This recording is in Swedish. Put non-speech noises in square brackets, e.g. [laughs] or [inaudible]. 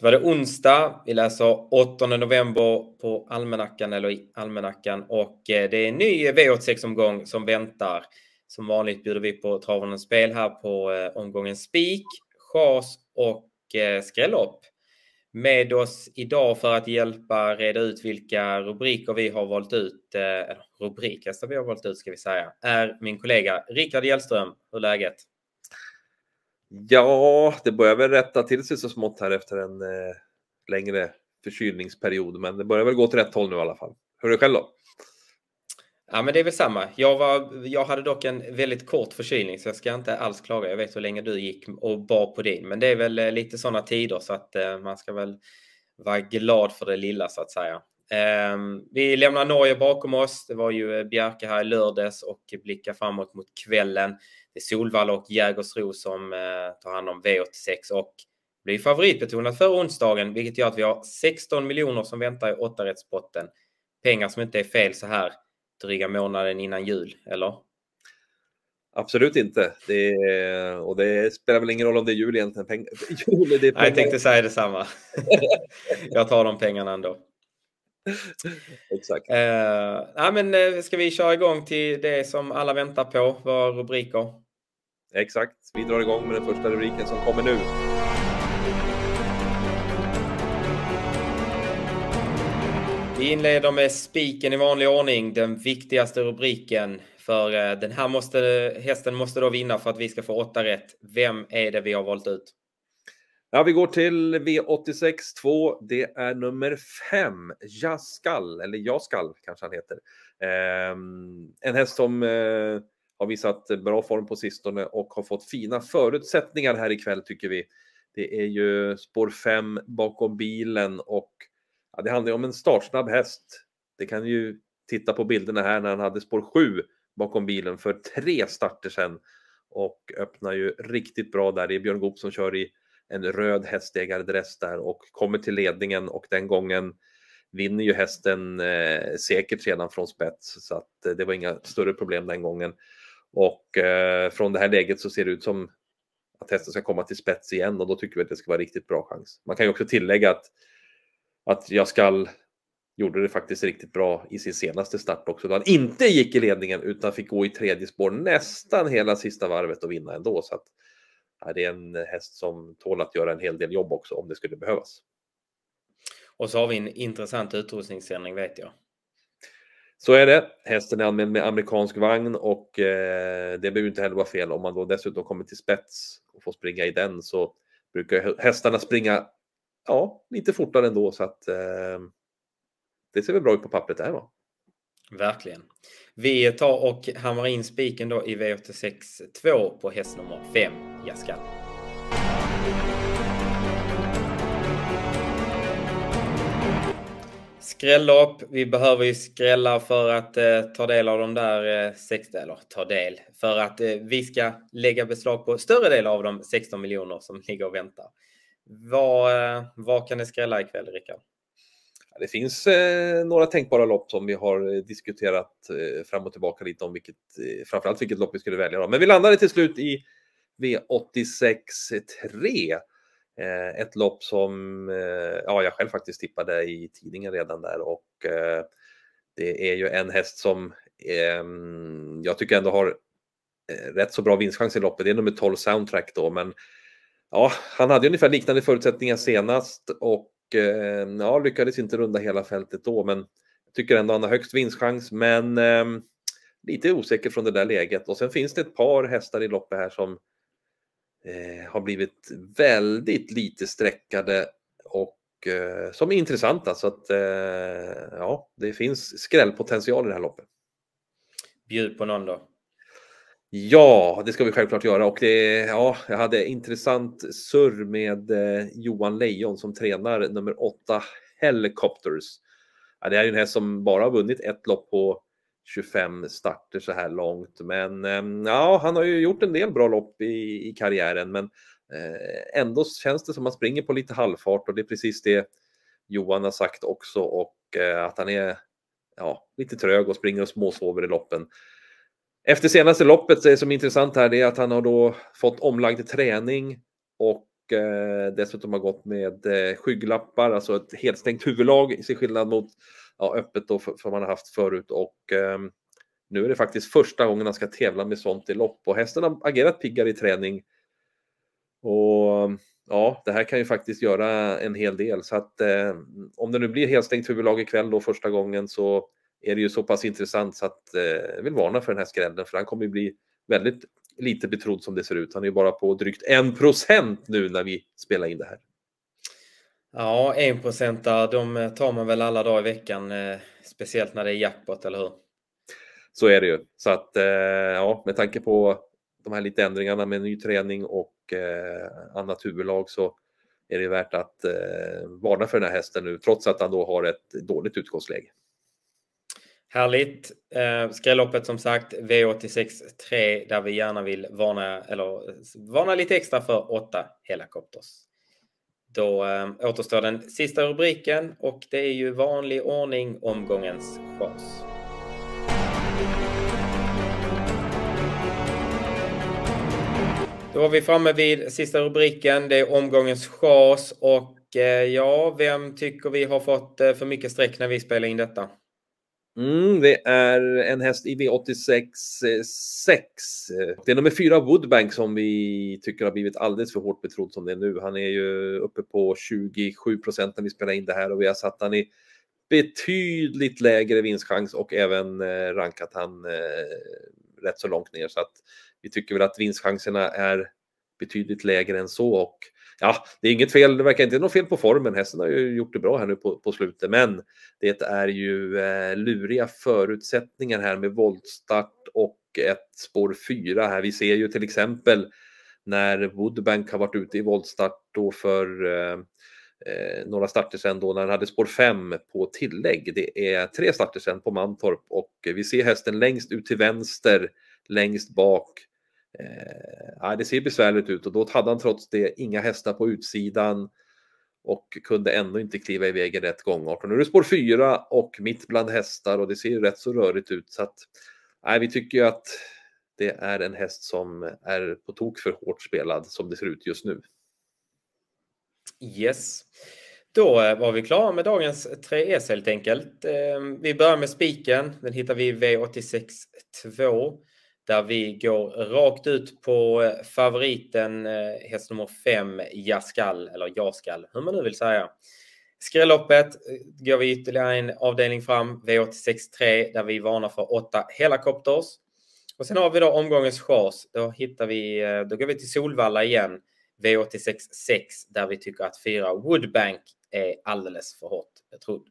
Då var det onsdag. Vi läser 8 november på almanackan eller i almanackan och eh, det är en ny V86-omgång som väntar. Som vanligt bjuder vi på travarnas spel här på eh, omgången Spik, Chas och eh, Skrällopp. Med oss idag för att hjälpa reda ut vilka rubriker vi har valt ut, eh, Rubriker rubrikhästar vi har valt ut ska vi säga, är min kollega Rickard Hjellström. Hur är läget? Ja, det börjar väl rätta till sig så smått här efter en eh, längre förkylningsperiod, men det börjar väl gå åt rätt håll nu i alla fall. Hur är det själv då? Ja, men det är väl samma. Jag, var, jag hade dock en väldigt kort förkylning så jag ska inte alls klaga. Jag vet hur länge du gick och bar på din, men det är väl eh, lite sådana tider så att eh, man ska väl vara glad för det lilla så att säga. Eh, vi lämnar Norge bakom oss. Det var ju eh, Bjerke här i lördags och blickar framåt mot kvällen. Det är Solvalla och Jägersro som eh, tar hand om V86 och blir favoritbetonat för onsdagen, vilket gör att vi har 16 miljoner som väntar i åttarättspotten. Pengar som inte är fel så här dryga månaden innan jul, eller? Absolut inte. Det är, och det spelar väl ingen roll om det är jul egentligen. Peng, [laughs] jul, det pengar. Jag tänkte säga detsamma. [laughs] jag tar de pengarna ändå. [laughs] Exakt. Ja, men, uh, ska vi köra igång till det som alla väntar på, våra rubriker? Exakt. Vi drar igång med den första rubriken som kommer nu. Vi inleder med spiken i vanlig ordning, den viktigaste rubriken. För uh, den här måste, hästen måste då vinna för att vi ska få åtta rätt. Vem är det vi har valt ut? Ja, vi går till V86 2. Det är nummer 5, Jaskal, eller Jaskal kanske han heter. Eh, en häst som eh, har visat bra form på sistone och har fått fina förutsättningar här ikväll tycker vi. Det är ju spår 5 bakom bilen och ja, det handlar ju om en startsnabb häst. Det kan ju titta på bilderna här när han hade spår 7 bakom bilen för tre starter sedan och öppnar ju riktigt bra där. Det är Björn Goop som kör i en röd hästägardress där och kommer till ledningen och den gången vinner ju hästen eh, säkert redan från spets så att eh, det var inga större problem den gången. Och eh, från det här läget så ser det ut som att hästen ska komma till spets igen och då tycker vi att det ska vara riktigt bra chans. Man kan ju också tillägga att, att jag skall gjorde det faktiskt riktigt bra i sin senaste start också. Då han inte gick i ledningen utan fick gå i tredje spår nästan hela sista varvet och vinna ändå. Så att, ja, det är en häst som tål att göra en hel del jobb också om det skulle behövas. Och så har vi en intressant utrustningssändning vet jag. Så är det. Hästen är anmäld med amerikansk vagn och eh, det behöver inte heller vara fel. Om man då dessutom kommer till spets och får springa i den så brukar hästarna springa ja, lite fortare ändå så att eh, det ser väl bra ut på pappret där va? Verkligen. Vi tar och hammar in spiken då i V86 2 på häst nummer 5, Jaskal. Skrällopp. Vi behöver ju skrälla för att eh, ta del av de där eh, 16, eller ta del, för att eh, vi ska lägga beslag på större del av de 16 miljoner som ligger och väntar. Vad, eh, vad kan det skrälla ikväll, Rickard? Det finns eh, några tänkbara lopp som vi har eh, diskuterat eh, fram och tillbaka lite om vilket, eh, framförallt vilket lopp vi skulle välja. Då. Men vi landade till slut i V86 3. Eh, ett lopp som eh, ja, jag själv faktiskt tippade i tidningen redan där och eh, det är ju en häst som ehm, jag tycker ändå har eh, rätt så bra vinstchans i loppet. Det är nummer 12 Soundtrack då, men ja, han hade ungefär liknande förutsättningar senast och eh, ja, lyckades inte runda hela fältet då, men jag tycker ändå han har högst vinstchans, men eh, lite osäker från det där läget. Och sen finns det ett par hästar i loppet här som eh, har blivit väldigt lite sträckade och eh, som är intressanta. Så att eh, ja, det finns skrällpotential i det här loppet. Bjud på någon då. Ja, det ska vi självklart göra och det, ja, jag hade intressant surr med eh, Johan Lejon som tränar nummer åtta Helicopters. Ja, det är en häst som bara har vunnit ett lopp på 25 starter så här långt, men ehm, ja, han har ju gjort en del bra lopp i, i karriären, men eh, ändå känns det som att han springer på lite halvfart och det är precis det Johan har sagt också och eh, att han är ja, lite trög och springer och småsover i loppen. Efter senaste loppet, det som är intressant här, det är att han har då fått omlagd träning och eh, dessutom har gått med eh, skygglappar, alltså ett helt stängt huvudlag i sin skillnad mot ja, öppet då som man har haft förut. Och eh, nu är det faktiskt första gången han ska tävla med sånt i lopp. Och hästen har agerat piggare i träning. Och ja, det här kan ju faktiskt göra en hel del. Så att eh, om det nu blir helstängt huvudlag ikväll då första gången så är det ju så pass intressant så att eh, jag vill varna för den här skrällen för han kommer ju bli väldigt lite betrodd som det ser ut. Han är ju bara på drygt en procent nu när vi spelar in det här. Ja, en procentare, de tar man väl alla dagar i veckan, eh, speciellt när det är jackpot, eller hur? Så är det ju. Så att eh, ja, med tanke på de här lite ändringarna med ny träning och eh, annat huvudlag så är det värt att eh, varna för den här hästen nu, trots att han då har ett dåligt utgångsläge. Härligt! Eh, skrälloppet som sagt V86 3 där vi gärna vill varna, eller, varna lite extra för 8 Helicopters. Då eh, återstår den sista rubriken och det är ju vanlig ordning omgångens chans. Då var vi framme vid sista rubriken. Det är omgångens chas och eh, ja, vem tycker vi har fått eh, för mycket streck när vi spelar in detta? Mm, det är en häst i V86 6. Det är nummer fyra Woodbank som vi tycker har blivit alldeles för hårt betrodd som det är nu. Han är ju uppe på 27 procent när vi spelar in det här och vi har satt han i betydligt lägre vinstchans och även eh, rankat han eh, rätt så långt ner så att vi tycker väl att vinstchanserna är betydligt lägre än så och ja, det är inget fel, det verkar inte något fel på formen. Hästen har ju gjort det bra här nu på, på slutet, men det är ju eh, luriga förutsättningar här med voltstart och ett spår 4 här. Vi ser ju till exempel när Woodbank har varit ute i voltstart då för eh, eh några starter sedan då när han hade spår 5 på tillägg. Det är tre starter sedan på Mantorp och vi ser hästen längst ut till vänster, längst bak Eh, det ser besvärligt ut och då hade han trots det inga hästar på utsidan och kunde ändå inte kliva iväg i rätt gångart. Och nu är det spår 4 och mitt bland hästar och det ser ju rätt så rörigt ut. Så att, nej, vi tycker ju att det är en häst som är på tok för hårt spelad som det ser ut just nu. Yes. Då eh, var vi klara med dagens 3S helt enkelt. Eh, vi börjar med spiken. Den hittar vi i V86 2 där vi går rakt ut på eh, favoriten eh, häst nummer 5, Jaskall, eller Jaskall, hur man nu vill säga. Skrälloppet eh, går vi ytterligare en avdelning fram, V86.3, där vi varnar för 8 helikopters. Och sen har vi då omgångens chas. Då hittar vi, då går vi till Solvalla igen, V86.6, där vi tycker att fyra Woodbank är alldeles för hårt betrodd.